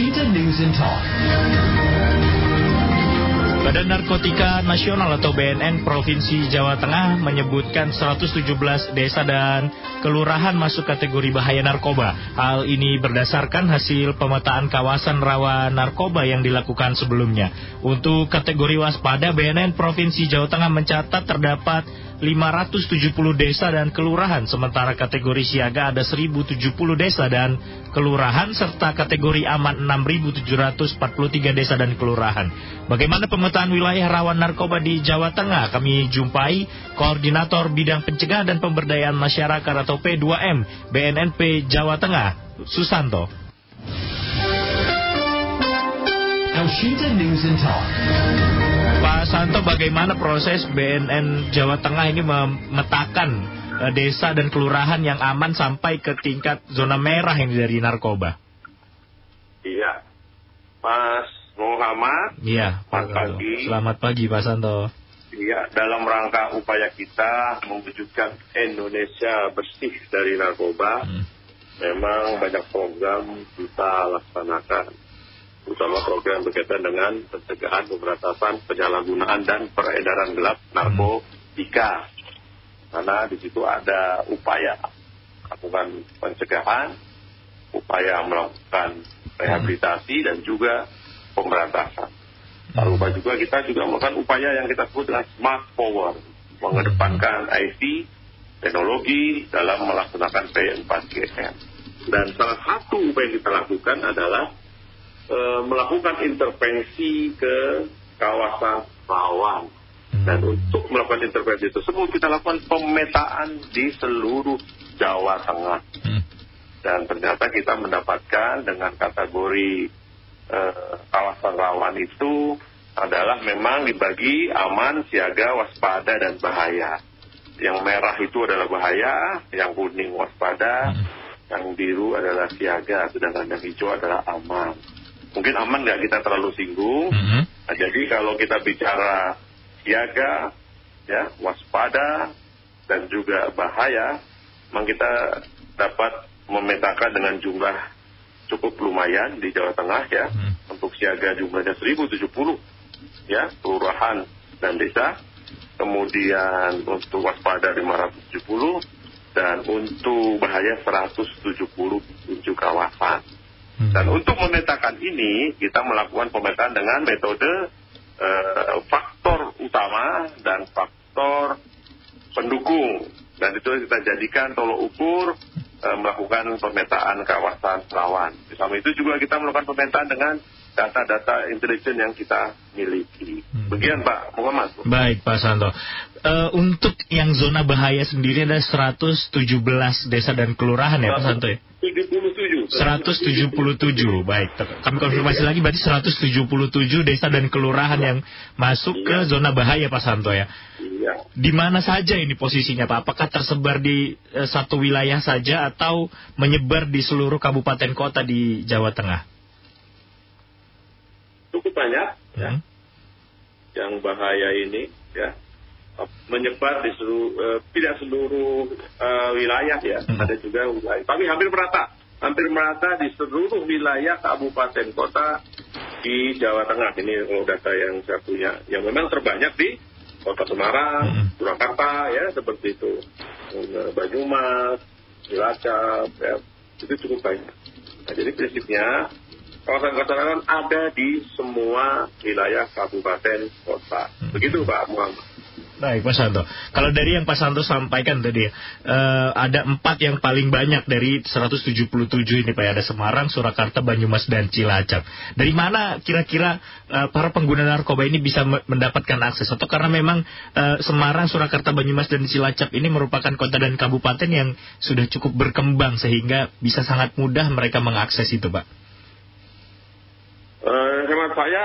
News and Talk. Badan Narkotika Nasional atau BNN Provinsi Jawa Tengah menyebutkan 117 desa dan kelurahan masuk kategori bahaya narkoba. Hal ini berdasarkan hasil pemetaan kawasan rawan narkoba yang dilakukan sebelumnya. Untuk kategori waspada, BNN Provinsi Jawa Tengah mencatat terdapat 570 desa dan kelurahan, sementara kategori siaga ada 1070 desa dan kelurahan, serta kategori aman 6743 desa dan kelurahan. Bagaimana pemetaan wilayah rawan narkoba di Jawa Tengah? Kami jumpai Koordinator Bidang Pencegahan dan Pemberdayaan Masyarakat atau P2M BNNP Jawa Tengah, Susanto. Washington News and Talk. Santo, bagaimana proses BNN Jawa Tengah ini memetakan uh, desa dan kelurahan yang aman sampai ke tingkat zona merah ini dari narkoba? Iya, Mas Muhammad. Iya, Pak pagi. Selamat pagi, Pak Santo. Iya, dalam rangka upaya kita mewujudkan Indonesia bersih dari narkoba, hmm. memang banyak program kita laksanakan terutama program berkaitan dengan pencegahan pemberantasan penyalahgunaan dan peredaran gelap narkotika. Karena di situ ada upaya melakukan pencegahan, upaya melakukan rehabilitasi dan juga pemberantasan. Tak lupa juga kita juga melakukan upaya yang kita sebut dengan smart power, mengedepankan IT, teknologi dalam melaksanakan P4GM. Dan salah satu upaya yang kita lakukan adalah e, melakukan intervensi ke kawasan rawan. Dan untuk melakukan intervensi tersebut kita lakukan pemetaan di seluruh Jawa Tengah. Dan ternyata kita mendapatkan dengan kategori e, kawasan rawan itu adalah memang dibagi aman, siaga, waspada, dan bahaya. Yang merah itu adalah bahaya, yang kuning waspada, yang biru adalah siaga, sedangkan yang hijau adalah aman mungkin aman nggak kita terlalu singgung. Mm -hmm. nah, jadi kalau kita bicara siaga, ya waspada dan juga bahaya, memang kita dapat memetakan dengan jumlah cukup lumayan di Jawa Tengah ya. Mm. Untuk siaga jumlahnya 1070 ya kelurahan dan desa. Kemudian untuk waspada 570 dan untuk bahaya 170 untuk kawasan. Hmm. Dan untuk memetakan ini, kita melakukan pemetaan dengan metode uh, faktor utama dan faktor pendukung. Dan itu kita jadikan tolok ukur uh, melakukan pemetaan kawasan rawan. Di samping itu juga kita melakukan pemetaan dengan data-data intelijen yang kita miliki. Hmm. Begian Pak Muhammad. Baik Pak Santo. Uh, untuk yang zona bahaya sendiri ada 117 desa dan kelurahan ya Pak Santo ya? 77. 177. Baik. Kami konfirmasi lagi berarti 177 desa dan kelurahan yang masuk ke iya. zona bahaya Pak Santo ya. Iya. Di mana saja ini posisinya Pak? Apakah tersebar di uh, satu wilayah saja atau menyebar di seluruh kabupaten kota di Jawa Tengah? Cukup banyak ya. Hmm. Yang bahaya ini ya menyebar di seluruh uh, tidak seluruh uh, wilayah ya, hmm. ada juga wilayah, tapi hampir merata, hampir merata di seluruh wilayah kabupaten kota di Jawa Tengah. Ini kalau data yang saya punya, yang memang terbanyak di Kota Semarang. Surakarta ya seperti itu, Banyumas, Cilacap, ya, itu cukup banyak. Nah, jadi prinsipnya kawasan-kawasan ada di semua wilayah kabupaten kota. Begitu Pak Muhammad. Baik Pak Santo. Kalau dari yang Pak Santo sampaikan tadi uh, ada empat yang paling banyak dari 177 ini Pak. Ada Semarang, Surakarta, Banyumas, dan Cilacap. Dari mana kira-kira uh, para pengguna narkoba ini bisa mendapatkan akses? Atau karena memang uh, Semarang, Surakarta, Banyumas, dan Cilacap ini merupakan kota dan kabupaten yang sudah cukup berkembang sehingga bisa sangat mudah mereka mengakses itu Pak? Uh, hemat saya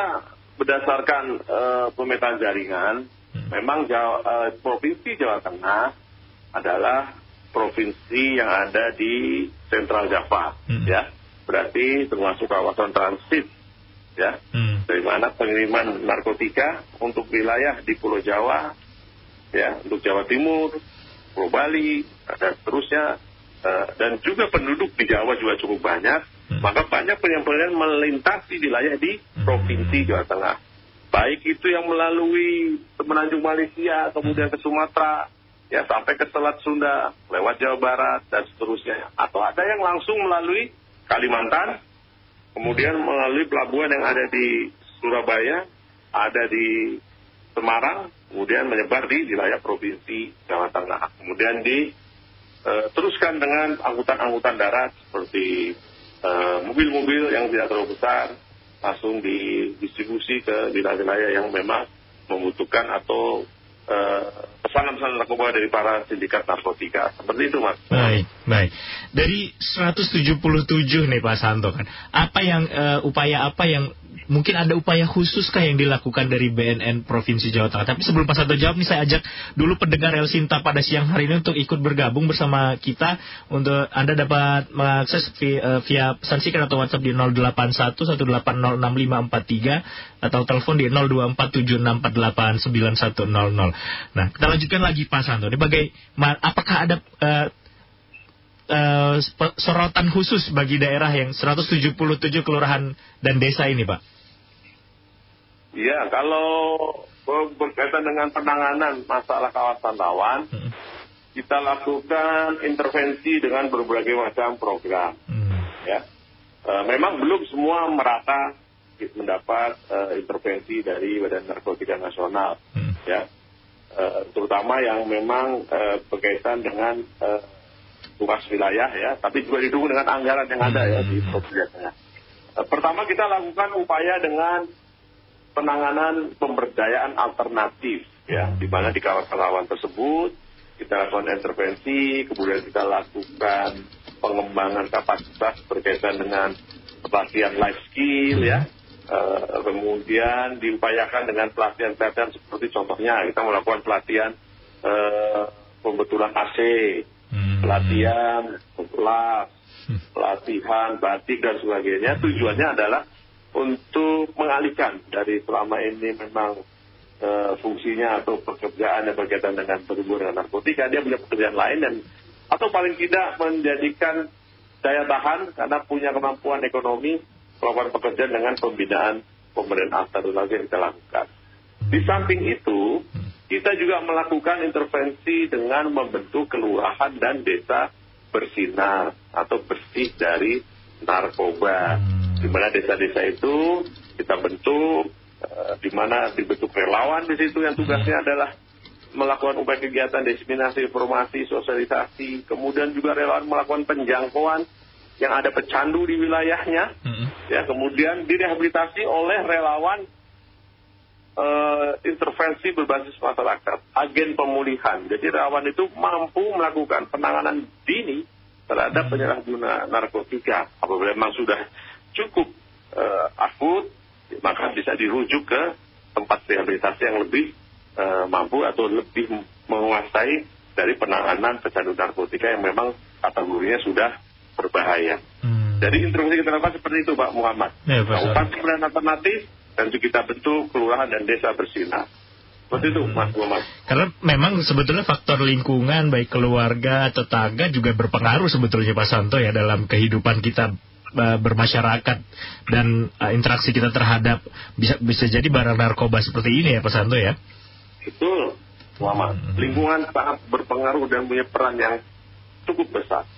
berdasarkan uh, pemetaan jaringan. Memang Jawa, uh, provinsi Jawa Tengah adalah provinsi yang ada di Sentral Java, hmm. ya. Berarti termasuk kawasan transit, ya. Hmm. Dari mana pengiriman narkotika untuk wilayah di Pulau Jawa, ya, untuk Jawa Timur, Pulau Bali, dan seterusnya. Uh, dan juga penduduk di Jawa juga cukup banyak Hmm. Maka banyak penyampaian melintasi wilayah di hmm. Provinsi Jawa Tengah. Baik itu yang melalui Semenanjung Malaysia, kemudian ke Sumatera, ya sampai ke Selat Sunda, lewat Jawa Barat, dan seterusnya. Atau ada yang langsung melalui Kalimantan, kemudian melalui pelabuhan yang ada di Surabaya, ada di Semarang, kemudian menyebar di wilayah Provinsi Jawa Tengah. Kemudian diteruskan dengan angkutan-angkutan darat seperti Eh, mobil-mobil yang tidak terlalu besar langsung didistribusi ke wilayah-wilayah yang memang membutuhkan atau uh, pesanan-pesanan narkoba dari para sindikat narkotika. Seperti itu, Mas. Baik, baik. Dari 177 nih Pak Santo kan, apa yang uh, upaya apa yang mungkin ada upaya khusus kah yang dilakukan dari BNN Provinsi Jawa Tengah? Tapi sebelum Pak Santo jawab nih saya ajak dulu pendengar El Sinta pada siang hari ini untuk ikut bergabung bersama kita untuk Anda dapat mengakses via, uh, via pesan singkat atau WhatsApp di 081 atau telepon di 0247648900. Nah, kita lanjutkan lagi Pak Santo. Ini bagaimana apakah ada uh, uh, sorotan khusus bagi daerah yang 177 kelurahan dan desa ini, Pak? Iya, kalau berkaitan dengan penanganan masalah kawasan rawan, hmm. kita lakukan intervensi dengan berbagai macam program. Hmm. Ya, e, memang belum semua merata mendapat e, intervensi dari Badan Narkotika Nasional. Hmm. Ya, e, terutama yang memang e, berkaitan dengan e, tugas wilayah ya, tapi juga didukung dengan anggaran yang ada ya di hmm. provinsinya. E, pertama kita lakukan upaya dengan penanganan pemberdayaan alternatif ya di mana di kawasan rawan tersebut kita lakukan intervensi kemudian kita lakukan pengembangan kapasitas berkaitan dengan pelatihan life skill ya uh, kemudian diupayakan dengan pelatihan-pelatihan seperti contohnya kita melakukan pelatihan uh, pembetulan AC hmm. Pelatihan kelas hmm. pelatihan batik dan sebagainya tujuannya adalah untuk mengalihkan dari selama ini memang e, fungsinya atau pekerjaan yang berkaitan dengan berhubungan narkotika, dia punya pekerjaan lain dan atau paling tidak menjadikan daya tahan karena punya kemampuan ekonomi melakukan pekerjaan dengan pembinaan pemberian atau lagi yang kita lakukan. Di samping itu, kita juga melakukan intervensi dengan membentuk kelurahan dan desa bersinar atau bersih dari narkoba. Hmm di mana desa-desa itu kita bentuk, uh, di mana dibentuk relawan di situ yang tugasnya hmm. adalah melakukan upaya kegiatan diseminasi informasi, sosialisasi, kemudian juga relawan melakukan penjangkauan yang ada pecandu di wilayahnya, hmm. ya kemudian direhabilitasi oleh relawan intervensi berbasis masyarakat, agen pemulihan. Jadi relawan itu mampu melakukan penanganan dini terhadap hmm. penyalahguna narkotika apabila memang sudah cukup uh, akut, maka bisa dirujuk ke tempat rehabilitasi yang lebih uh, mampu atau lebih menguasai dari penanganan pecandu narkotika yang memang kategorinya sudah berbahaya. Hmm. Jadi intervensi kita lakukan seperti itu Pak Muhammad. Ya, Kabupaten alternatif dan juga kita bentuk kelurahan dan desa bersinar. Seperti itu. Mas Muhammad. Karena memang sebetulnya faktor lingkungan baik keluarga, tetangga juga berpengaruh sebetulnya Pak Santo ya dalam kehidupan kita uh, bermasyarakat dan uh, interaksi kita terhadap bisa bisa jadi barang narkoba seperti ini ya Pak Santo ya. Betul, Muhammad. Hmm. Lingkungan sangat berpengaruh dan punya peran yang cukup besar.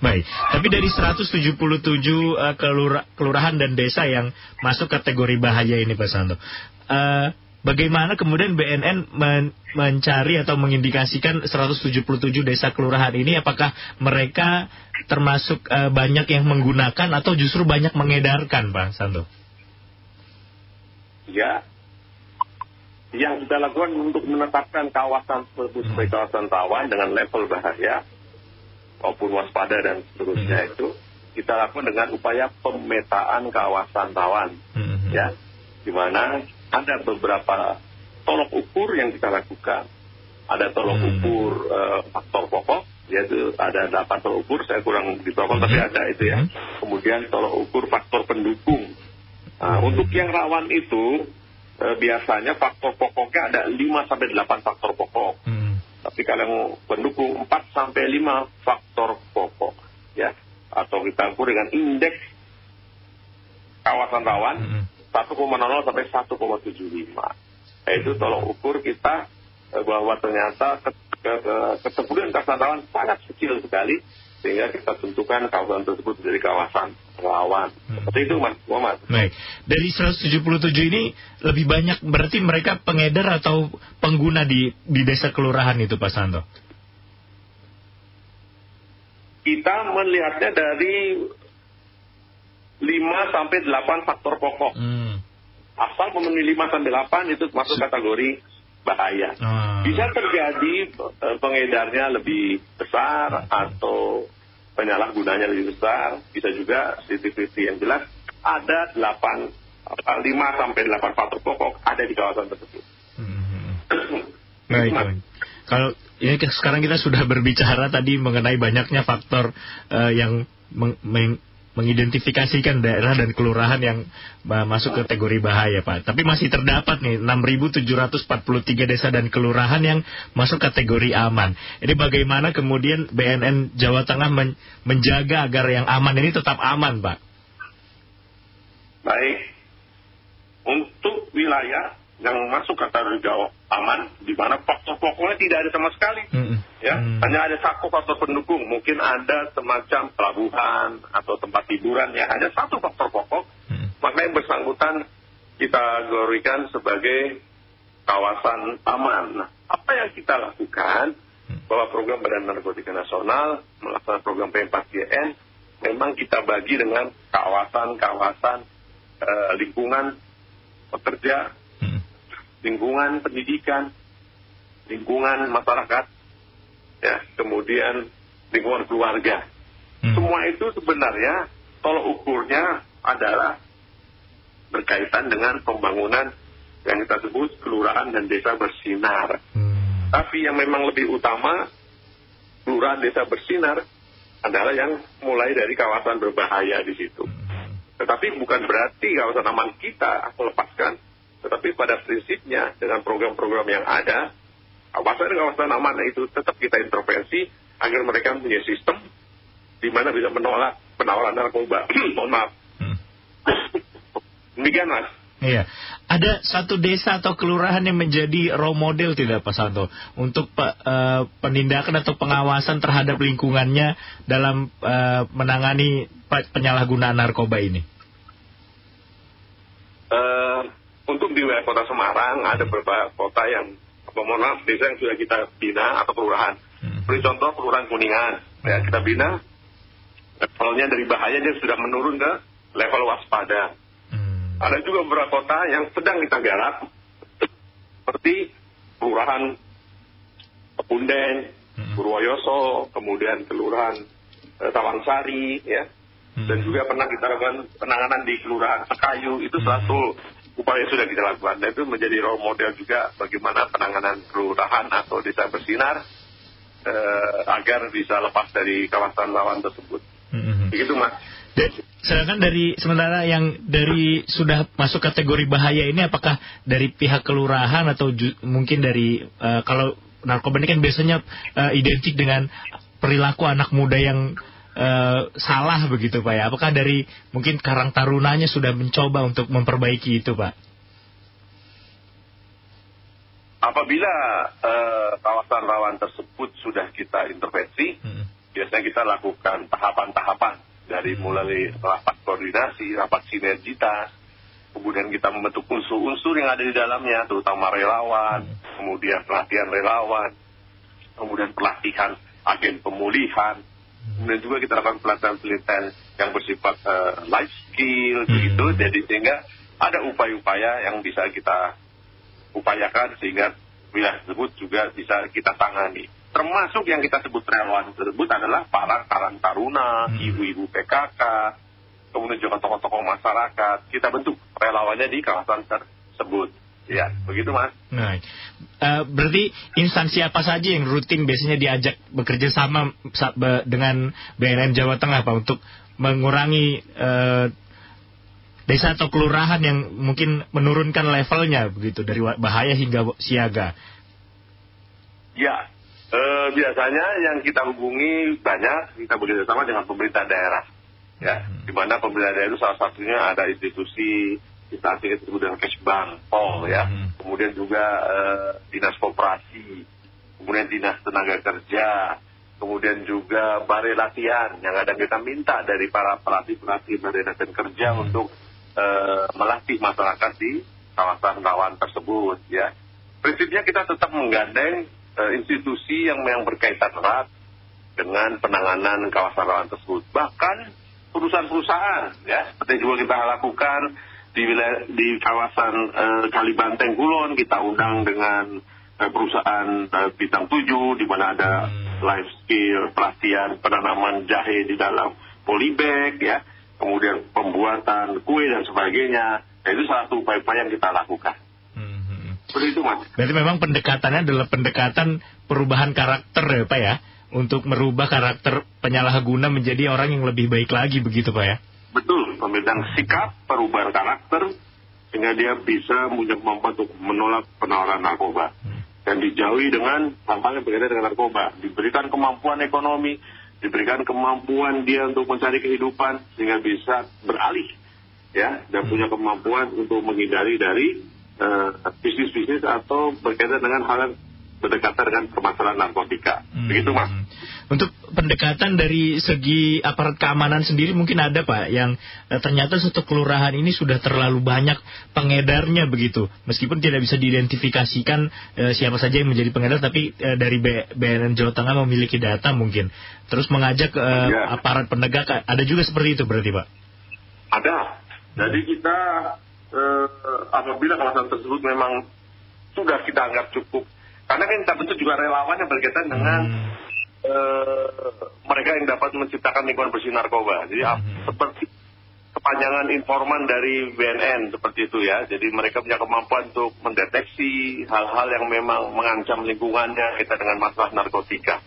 Baik, tapi dari 177 uh, kelura kelurahan dan desa yang masuk kategori bahaya ini Pak Santo, uh, bagaimana kemudian BNN men mencari atau mengindikasikan 177 desa kelurahan ini? Apakah mereka termasuk uh, banyak yang menggunakan atau justru banyak mengedarkan Pak Santo? Ya, yang kita lakukan untuk menetapkan kawasan tersebut sebagai kawasan rawan dengan level bahaya maupun waspada dan seterusnya hmm. itu kita lakukan dengan upaya pemetaan kawasan rawan, hmm. ya, di mana ada beberapa tolok ukur yang kita lakukan. Ada tolok hmm. ukur uh, faktor pokok, yaitu ada delapan tolok ukur, saya kurang di hmm. tapi ada itu ya. Hmm. Kemudian tolok ukur faktor pendukung. Nah, hmm. Untuk yang rawan itu, uh, biasanya faktor pokoknya ada 5 sampai 8 faktor pokok. Hmm. Tapi kalau yang pendukung 4 sampai 5 faktor pokok. Ya. atau kita ukur dengan indeks kawasan rawan Mm-mm. 1,00 sampai 1,75. Yaitu tolong ukur kita eh, bahwa ternyata ke, ke, ke, keteguhan kawasan rawan sangat kecil sekali sehingga kita tentukan kawasan tersebut menjadi kawasan rawan. Hmm. Seperti itu Mas Muhammad. Baik, dari 177 ini lebih banyak berarti mereka pengedar atau pengguna di di desa kelurahan itu Pak Santo? Kita melihatnya dari 5 sampai 8 faktor pokok. Hmm. Asal memenuhi 5 sampai 8 itu masuk kategori bahaya. Ah. Bisa terjadi eh, pengedarnya lebih besar atau penyalahgunanya lebih besar. Bisa juga CCTV yang jelas ada 8 apa, 5 sampai 8 faktor pokok ada di kawasan tersebut. Hmm. Baik, baik. Kalau ini ke- sekarang kita sudah berbicara tadi mengenai banyaknya faktor eh, yang meng- meng- mengidentifikasikan daerah dan kelurahan yang masuk kategori bahaya, Pak. Tapi masih terdapat nih 6.743 desa dan kelurahan yang masuk kategori aman. Ini bagaimana kemudian BNN Jawa Tengah men- menjaga agar yang aman ini tetap aman, Pak? Baik. Untuk wilayah yang masuk kategori Jawa aman, di mana faktor pokoknya tidak ada sama sekali. Mm-mm. ya hanya ada satu faktor pendukung mungkin ada semacam pelabuhan atau tempat hiburan ya hanya satu faktor pokok Mm. maka yang bersangkutan kita glorikan sebagai kawasan aman nah, apa yang kita lakukan Hmm. bahwa program Badan Narkotika Nasional melaksanakan program P4GN memang kita bagi dengan kawasan-kawasan eh, lingkungan pekerja Mm. Lingkungan pendidikan lingkungan masyarakat ya kemudian lingkungan keluarga. Mm. semua itu sebenarnya tolok ukurnya adalah berkaitan dengan pembangunan yang kita sebut kelurahan dan desa bersinar. Mm. tapi yang memang lebih utama kelurahan desa bersinar adalah yang mulai dari kawasan berbahaya di situ. Tetapi bukan berarti kawasan aman kita melepaskan tetapi pada prinsipnya dengan program-program yang ada kawasan-kawasan aman itu tetap kita intervensi agar mereka punya sistem di mana bisa menolak penawaran narkoba. Mohon maaf. Mm. Demikian mas. Iya, ada satu desa atau kelurahan yang menjadi role model tidak Pak Santo untuk pe- eh, penindakan atau pengawasan terhadap lingkungannya dalam eh, menangani pe- penyalahgunaan narkoba ini. Eh, untuk di wilayah kota Semarang ada beberapa kota yang apa, mohon maaf desa yang sudah kita bina atau kelurahan. Hmm. Beri contoh kelurahan Kuningan. Ya, kita bina levelnya dari bahaya dia sudah menurun ke level waspada. Hmm. Ada juga beberapa kota yang sedang kita garap seperti kelurahan Punden, Hmm. Purwoyoso, kemudian kelurahan eh, Tawangsari, ya, Hmm. dan juga pernah kita lakukan penanganan di kelurahan Sekayu. Itu satu upaya sudah kita lakukan. Dan itu menjadi role model juga bagaimana penanganan kelurahan atau desa bersinar eh, agar bisa lepas dari kawasan lawan tersebut. Hmm. Begitu mas. Dan sedangkan dari sementara yang dari sudah masuk kategori bahaya ini apakah dari pihak kelurahan atau ju- mungkin dari eh, kalau narkoba ini kan biasanya eh, identik dengan perilaku anak muda yang eh, salah begitu Pak ya. Apakah dari mungkin Karang Tarunanya sudah mencoba untuk memperbaiki itu Pak? Apabila eh, kawasan rawan tersebut sudah kita intervensi, Hmm. biasanya kita lakukan tahapan-tahapan dari mulai rapat koordinasi, rapat sinergitas, kemudian kita membentuk unsur-unsur yang ada di dalamnya, terutama relawan, kemudian pelatihan relawan, kemudian pelatihan agen pemulihan, kemudian juga kita lakukan pelatihan-pelatihan yang bersifat eh, life skill, Hmm. begitu, jadi sehingga ada upaya-upaya yang bisa kita upayakan sehingga wilayah tersebut juga bisa kita tangani. Termasuk yang kita sebut relawan tersebut adalah para karang taruna, Hmm. ibu-ibu PKK, kemudian juga tokoh-tokoh masyarakat. Kita bentuk relawannya di kawasan tersebut. Ya, begitu mas. Nah, eh, berarti instansi apa saja yang rutin biasanya diajak bekerja sama dengan BNN Jawa Tengah Pak untuk mengurangi eh, desa atau kelurahan yang mungkin menurunkan levelnya begitu dari bahaya hingga siaga. Ya, Eh, biasanya yang kita hubungi banyak, kita bekerja sama dengan pemerintah daerah. Ya, di mana pemerintah daerah itu salah satunya ada institusi instansi yang disebut dengan Kesbang, POL ya. Kemudian juga eh, dinas koperasi, kemudian dinas tenaga kerja, kemudian juga balai latihan yang ada kita minta dari para pelatih-pelatih balai latihan kerja untuk eh, melatih masyarakat di kawasan rawan tersebut ya. Prinsipnya kita tetap menggandeng eh, institusi yang yang berkaitan erat dengan penanganan kawasan rawan tersebut. Bahkan perusahaan-perusahaan ya seperti juga kita lakukan di wilayah di kawasan eh, Kalibanteng Kulon kita undang dengan eh, perusahaan eh, bintang 7 di mana ada life skill pelatihan penanaman jahe di dalam polybag ya kemudian pembuatan kue dan sebagainya Nah, itu salah satu upaya-upaya yang kita lakukan Hmm. seperti itu mas Berarti memang pendekatannya adalah pendekatan perubahan karakter ya Pak ya? Untuk merubah karakter penyalahguna menjadi orang yang lebih baik lagi begitu Pak ya? Betul pembedaan sikap perubahan karakter sehingga dia bisa punya kemampuan untuk menolak penawaran narkoba. Dan dijauhi dengan hal-hal yang berkaitan dengan narkoba. Diberikan kemampuan ekonomi diberikan kemampuan dia untuk mencari kehidupan sehingga bisa beralih ya dan punya kemampuan untuk menghindari dari eh, bisnis-bisnis atau berkaitan dengan hal yang berdekatan dengan permasalahan narkotika. Begitu mas. Hmm. Untuk pendekatan dari segi aparat keamanan sendiri mungkin ada Pak yang eh, ternyata satu kelurahan ini sudah terlalu banyak pengedarnya begitu. Meskipun tidak bisa diidentifikasikan eh, siapa saja yang menjadi pengedar tapi eh, dari B- BNN Jawa Tengah memiliki data mungkin. Terus mengajak eh, Ya. aparat penegak ada juga seperti itu berarti Pak. Ada. Jadi kita eh, apabila kawasan tersebut memang sudah kita anggap cukup, karena kan kita bentuk juga relawan yang berkaitan dengan eh, mereka yang dapat menciptakan lingkungan bersih narkoba. Jadi ap- seperti kepanjangan informan dari BNN seperti itu ya. Jadi mereka punya kemampuan untuk mendeteksi hal-hal yang memang mengancam lingkungannya kita dengan masalah narkotika.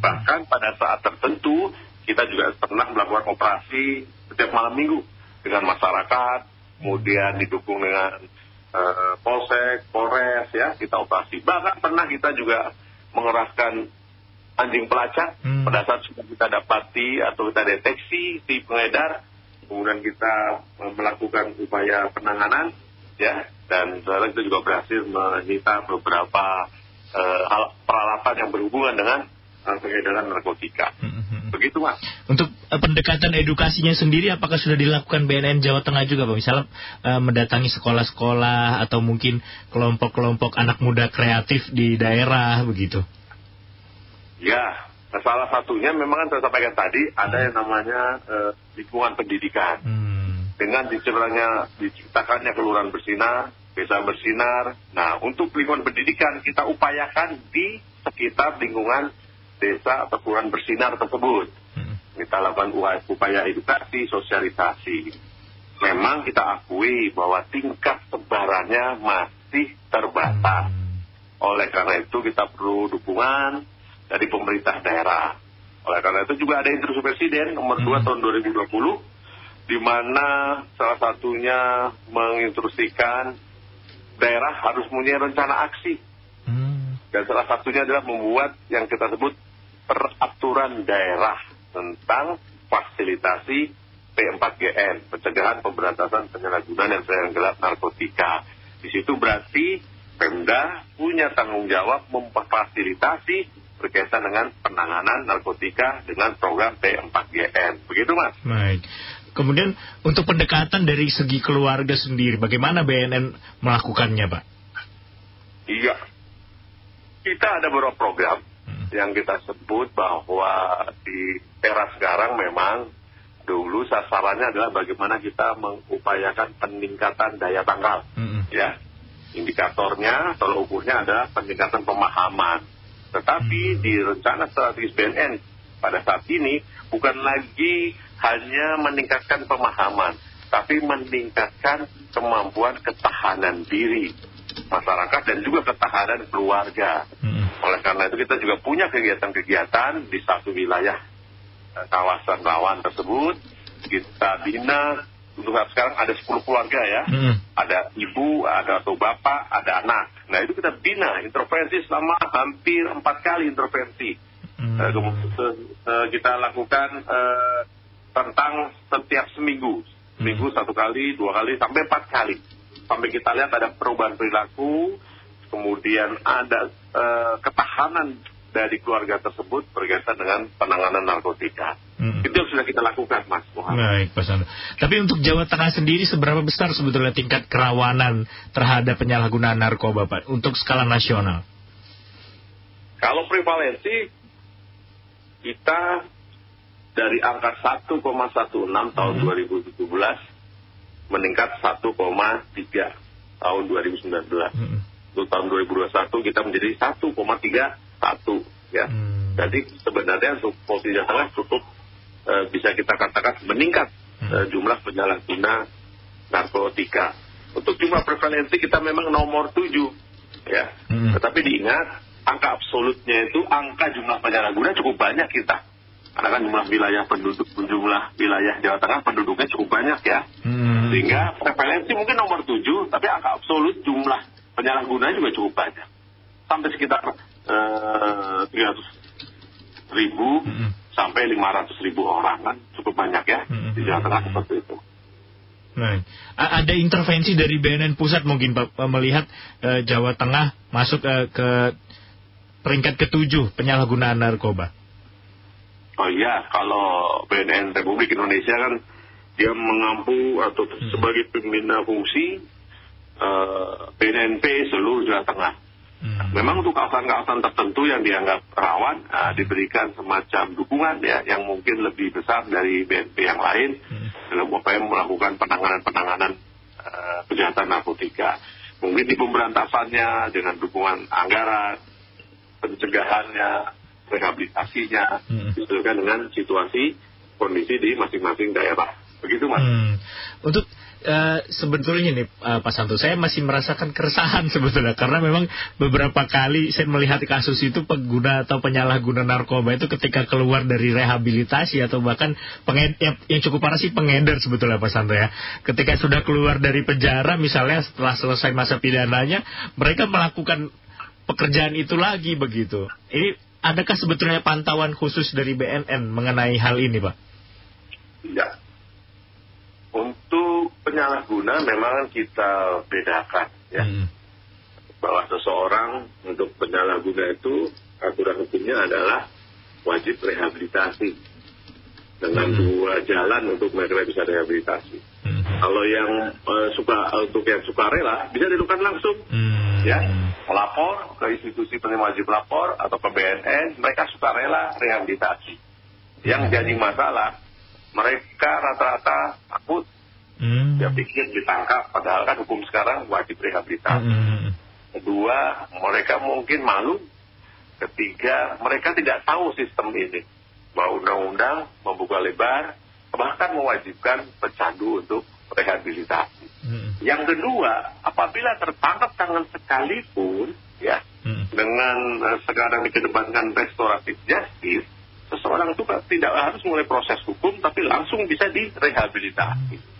Bahkan pada saat tertentu kita juga pernah melakukan operasi setiap malam minggu dengan masyarakat, kemudian didukung dengan eh, polsek, polres ya kita operasi. Bahkan pernah kita juga mengerahkan anjing pelacak Hmm. pada saat sudah kita dapati atau kita deteksi si pengedar, kemudian kita eh, melakukan upaya penanganan ya dan sekarang kita juga berhasil menyita beberapa hal peralatan yang berhubungan dengan eh, pengedaran narkotika. Begitu mas. Untuk eh, pendekatan edukasinya sendiri apakah sudah dilakukan BNN Jawa Tengah juga Pak? Misalnya eh, mendatangi sekolah-sekolah atau mungkin kelompok-kelompok anak muda kreatif di daerah begitu. Ya, salah satunya memang kan saya sampaikan tadi ada yang namanya eh, lingkungan pendidikan. Hmm. Dengan diciptakannya, diciptakannya kelurahan bersinar, desa bersinar. Nah, untuk lingkungan pendidikan kita upayakan di sekitar lingkungan desa atau kelurahan bersinar tersebut. Hmm. Kita lakukan upaya, upaya edukasi, sosialisasi. Memang kita akui bahwa tingkat sebarannya masih terbatas. Oleh karena itu kita perlu dukungan dari pemerintah daerah. Oleh karena itu juga ada instruksi presiden nomor 2 tahun 2020 di mana salah satunya menginstruksikan daerah harus mempunyai rencana aksi Hmm. dan salah satunya adalah membuat yang kita sebut peraturan daerah tentang fasilitasi P4GN, pencegahan pemberantasan penyalahgunaan dan peredaran gelap narkotika. Di situ berarti Pemda punya tanggung jawab memfasilitasi berkaitan dengan penanganan narkotika dengan program P4GN. Begitu Mas? Baik. Kemudian untuk pendekatan dari segi keluarga sendiri, bagaimana BNN melakukannya, Pak? Iya. Kita ada beberapa program yang kita sebut bahwa di era sekarang memang dulu sasarannya adalah bagaimana kita mengupayakan peningkatan daya tangkal. Mm-mm. Ya. Indikatornya atau ukurnya adalah peningkatan pemahaman. Tetapi di rencana strategis BNN pada saat ini bukan lagi hanya meningkatkan pemahaman, tapi meningkatkan kemampuan ketahanan diri masyarakat dan juga ketahanan keluarga. Mm-mm. Oleh karena itu kita juga punya kegiatan-kegiatan di satu wilayah eh, kawasan rawan tersebut. Kita bina untuk saat sekarang ada 10 keluarga ya. Hmm. Ada ibu, ada atau bapak, ada anak. Nah itu kita bina intervensi selama hampir empat kali intervensi. Hmm. Eh, kita lakukan eh, tentang setiap seminggu. Seminggu satu kali, dua kali, sampai empat kali. Sampai kita lihat ada perubahan perilaku, kemudian ada eh, ketahanan dari keluarga tersebut berkaitan dengan penanganan narkotika. Hmm. Itu yang sudah kita lakukan, Mas Muhammad. Baik, Pak Santo. Tapi untuk Jawa Tengah sendiri seberapa besar sebetulnya tingkat kerawanan terhadap penyalahgunaan narkoba, Pak, untuk skala nasional? Kalau prevalensi, kita dari angka 1,16 tahun 2017 meningkat 1,3 tahun 2019. Hmm. Untuk tahun 2021 kita menjadi 1,31 ya. Hmm. Jadi sebenarnya untuk posisi Jawa Tengah cukup eh, bisa kita katakan meningkat Hmm. eh, jumlah penyalahguna narkotika. Untuk jumlah prevalensi kita memang nomor 7 ya. Hmm. Tetapi diingat angka absolutnya itu angka jumlah penyalahguna cukup banyak kita. Karena kan jumlah wilayah penduduk jumlah wilayah Jawa Tengah penduduknya cukup banyak ya. Hmm. Sehingga prevalensi mungkin nomor 7, tapi angka absolut jumlah penyalahgunanya juga cukup banyak. Sampai sekitar eh, 300 ribu Hmm. Sampai 500 ribu orang kan cukup banyak ya Mm-mm. di Jawa Tengah seperti itu. A- ada intervensi dari BNN pusat mungkin Pak, melihat eh, Jawa Tengah masuk eh, ke peringkat ketujuh penyalahgunaan narkoba. Oh iya, kalau BNN Republik Indonesia kan dia mengampu atau sebagai pembina fungsi eh, BNNP seluruh Jawa Tengah. Hmm. Memang untuk kawasan-kawasan tertentu yang dianggap rawan eh, diberikan semacam dukungan ya yang mungkin lebih besar dari BNP yang lain Hmm. dalam upaya melakukan penanganan-penanganan eh, kejahatan narkotika. Mungkin di pemberantasannya dengan dukungan anggaran, pencegahannya, rehabilitasinya, Hmm. disesuaikan dengan situasi kondisi di masing-masing daerah. Begitu mas. Hmm. Untuk eh, sebetulnya nih eh, Pak Santo, saya masih merasakan keresahan sebetulnya karena memang beberapa kali saya melihat kasus itu pengguna atau penyalahguna narkoba itu ketika keluar dari rehabilitasi atau bahkan penged- yang, yang cukup parah sih pengedar sebetulnya Pak Santo ya. Ketika sudah keluar dari penjara misalnya setelah selesai masa pidananya mereka melakukan pekerjaan itu lagi begitu. Ini adakah sebetulnya pantauan khusus dari BNN mengenai hal ini Pak? Ya. Penyalahguna memang kita bedakan ya. Hmm. Bahwa seseorang untuk penyalahguna itu aturan hukumnya adalah wajib rehabilitasi. Dengan Hmm. dua jalan untuk mereka bisa rehabilitasi. Hmm. Kalau yang eh, suka untuk yang suka rela bisa dilakukan langsung Hmm. ya melapor ke institusi penerima wajib lapor atau ke BNN mereka suka rela rehabilitasi yang jadi masalah mereka rata-rata takut Hmm. dia pikir ditangkap padahal kan hukum sekarang wajib rehabilitasi Hmm. kedua mereka mungkin malu ketiga mereka tidak tahu sistem ini bahwa undang-undang membuka lebar bahkan mewajibkan pecandu untuk rehabilitasi Hmm. yang kedua, apabila tertangkap tangan sekalipun, ya, Hmm. dengan eh, sekarang dikedepankan restoratif justice, seseorang itu kan tidak harus mulai proses hukum, tapi langsung bisa direhabilitasi. Hmm.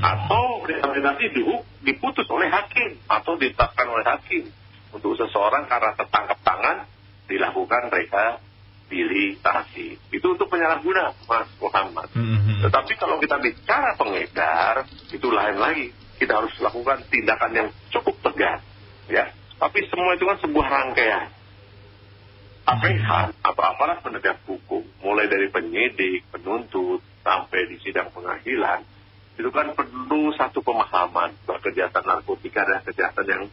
Atau rehabilitasi di- diputus oleh hakim, atau ditetapkan oleh hakim. Untuk seseorang karena tertangkap tangan, dilakukan rehabilitasi. Itu untuk penyalahguna, Mas Muhammad. Hmm. Tetapi kalau kita bicara pengedar, itu lain lagi. Kita harus lakukan tindakan yang cukup tegas. Ya. Tapi semua itu kan sebuah rangkaian. APH atau aparat penegak hukum, mulai dari penyidik, penuntut, sampai di sidang pengadilan, itu kan perlu satu pemahaman bahwa kejahatan narkotika adalah kejahatan yang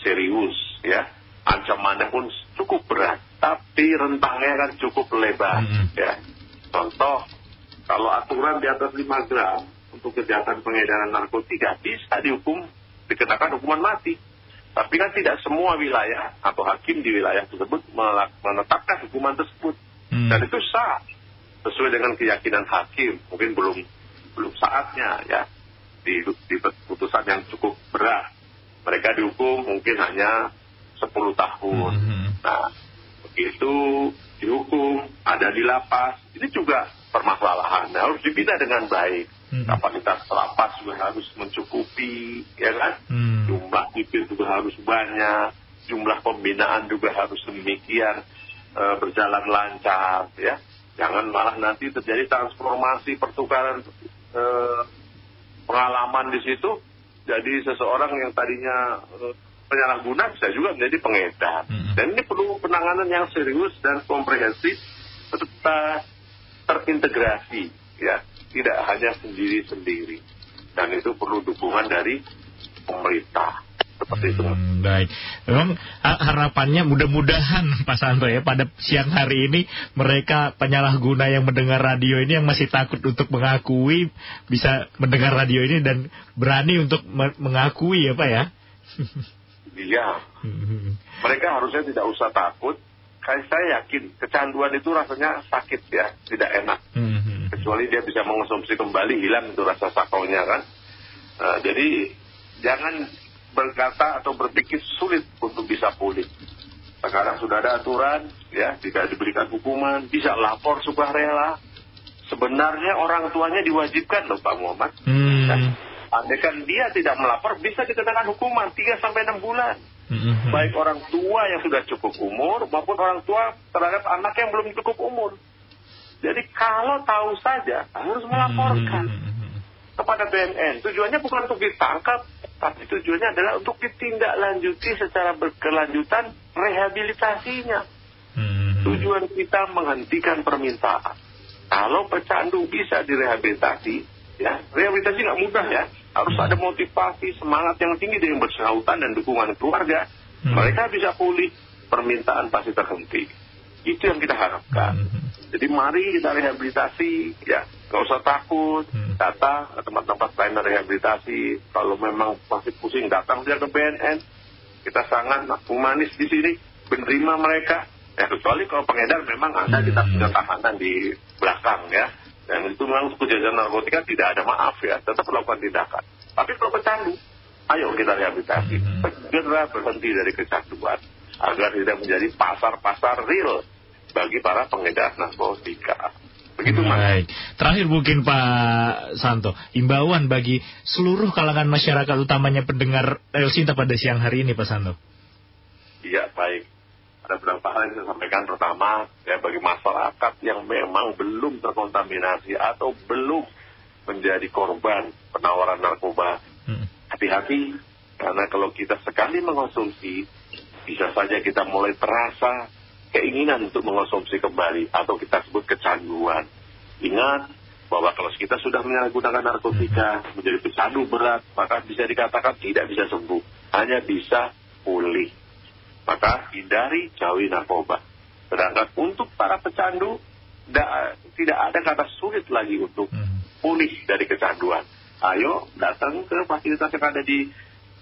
serius, ya. Ancamannya pun cukup berat, tapi rentangnya kan cukup lebar, Hmm. ya. Contoh, kalau aturan di atas 5 gram untuk kejahatan pengedaran narkotika bisa dihukum, dikenakan hukuman mati. Tapi kan tidak semua wilayah atau hakim di wilayah tersebut menetapkan hukuman tersebut. Hmm. Dan itu sah sesuai dengan keyakinan hakim. Mungkin belum belum saatnya ya di, di putusan yang cukup berat. Mereka dihukum mungkin hanya 10 tahun. Hmm. Nah, begitu dihukum, ada di lapas, ini juga permasalahan. Nah, harus dibina dengan baik. Hmm. Kapasitas lapas juga harus mencukupi, ya kan? Hmm. Jumlah sipir juga harus banyak, jumlah pembinaan juga harus demikian eh, berjalan lancar, ya. Jangan malah nanti terjadi transformasi pertukaran eh, pengalaman di situ, jadi seseorang yang tadinya eh, penyalahguna bisa juga menjadi pengedar. Hmm. Dan ini perlu penanganan yang serius dan komprehensif serta terintegrasi, ya, tidak hanya sendiri-sendiri. Dan itu perlu dukungan dari pemerintah. Seperti itu. Hmm, baik. Memang ha- harapannya mudah-mudahan Pak Santo ya pada siang hari ini mereka penyalahguna yang mendengar radio ini yang masih takut untuk mengakui bisa mendengar radio ini dan berani untuk me- mengakui ya Pak ya. Iya, Hmm, mereka harusnya tidak usah takut. Kayak saya yakin kecanduan itu rasanya sakit ya, tidak enak. hmm. Kecuali dia bisa mengonsumsi kembali, hilang itu rasa sakonya kan. Nah, jadi jangan berkata atau berpikir sulit untuk bisa pulih. Sekarang sudah ada aturan, ya, tidak diberikan hukuman, bisa lapor sukarela. Sebenarnya orang tuanya diwajibkan loh Pak Muhammad. Hmm, Nah, andaikan dia tidak melapor, bisa dikenakan hukuman 3 sampai 6 bulan. hmm. Baik orang tua yang sudah cukup umur maupun orang tua terhadap anak yang belum cukup umur. Jadi kalau tahu saja harus melaporkan hmm, kepada BNN. Tujuannya bukan untuk ditangkap, tapi tujuannya adalah untuk ditindaklanjuti secara berkelanjutan rehabilitasinya. hmm. Tujuan kita menghentikan permintaan. Kalau pecandu bisa direhabilitasi, ya rehabilitasi nggak mudah ya. Harus ada motivasi, semangat yang tinggi dari yang bersangkutan dan dukungan keluarga. Hmm. Mereka bisa pulih, permintaan pasti terhenti. Itu yang kita harapkan. Hmm. Jadi mari kita rehabilitasi, ya nggak usah takut, Hmm. datang ke tempat-tempat lain rehabilitasi. Kalau memang masih pusing, datang saja ke BNN. Kita sangat humanis di sini, menerima mereka. Ya kecuali kalau pengedar memang ada Hmm. kita punya tahanan di belakang ya. Dan itu memang kejahatan narkotika tidak ada maaf ya, tetap melakukan tindakan. Tapi kalau pecandu, ayo kita rehabilitasi. Hmm. Segera berhenti dari kecanduan agar tidak menjadi pasar-pasar real bagi para pengedar narkotika. Begitu mas. Baik. Terakhir mungkin Pak Santo, imbauan bagi seluruh kalangan masyarakat utamanya pendengar El Sinta pada siang hari ini Pak Santo. Iya baik. Ada beberapa hal yang saya sampaikan. Pertama, ya bagi masyarakat yang memang belum terkontaminasi atau belum menjadi korban penawaran narkoba, Hmm. hati-hati karena kalau kita sekali mengonsumsi, bisa saja kita mulai terasa keinginan untuk mengonsumsi kembali atau kita sebut kecanduan. Ingat bahwa kalau kita sudah menyalahgunakan narkotika menjadi pecandu berat, maka bisa dikatakan tidak bisa sembuh, hanya bisa pulih. Maka hindari jauhi narkoba. Sedangkan untuk para pecandu, da- tidak ada kata sulit lagi untuk Hmm. pulih dari kecanduan. Ayo datang ke fasilitas yang ada di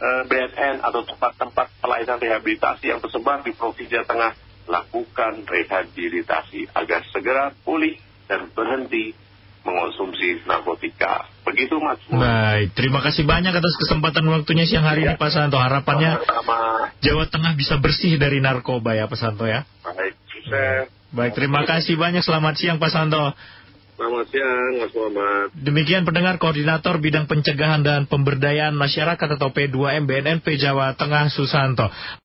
BNN atau tempat-tempat pelayanan rehabilitasi yang tersebar di Provinsi Jawa Tengah. Lakukan rehabilitasi agar segera pulih dan berhenti mengonsumsi narkotika. Begitu Mas. Baik, terima kasih banyak atas kesempatan waktunya siang hari ini Ya. Pak Santo. Harapannya Sama-sama. Jawa Tengah bisa bersih dari narkoba ya Pak Santo ya. Baik, sukses. Baik, terima kasih banyak. Selamat siang Pak Santo. Selamat siang Mas Muhammad. Demikian pendengar Koordinator Bidang Pencegahan dan Pemberdayaan Masyarakat atau P2M BNNP Jawa Tengah Susanto.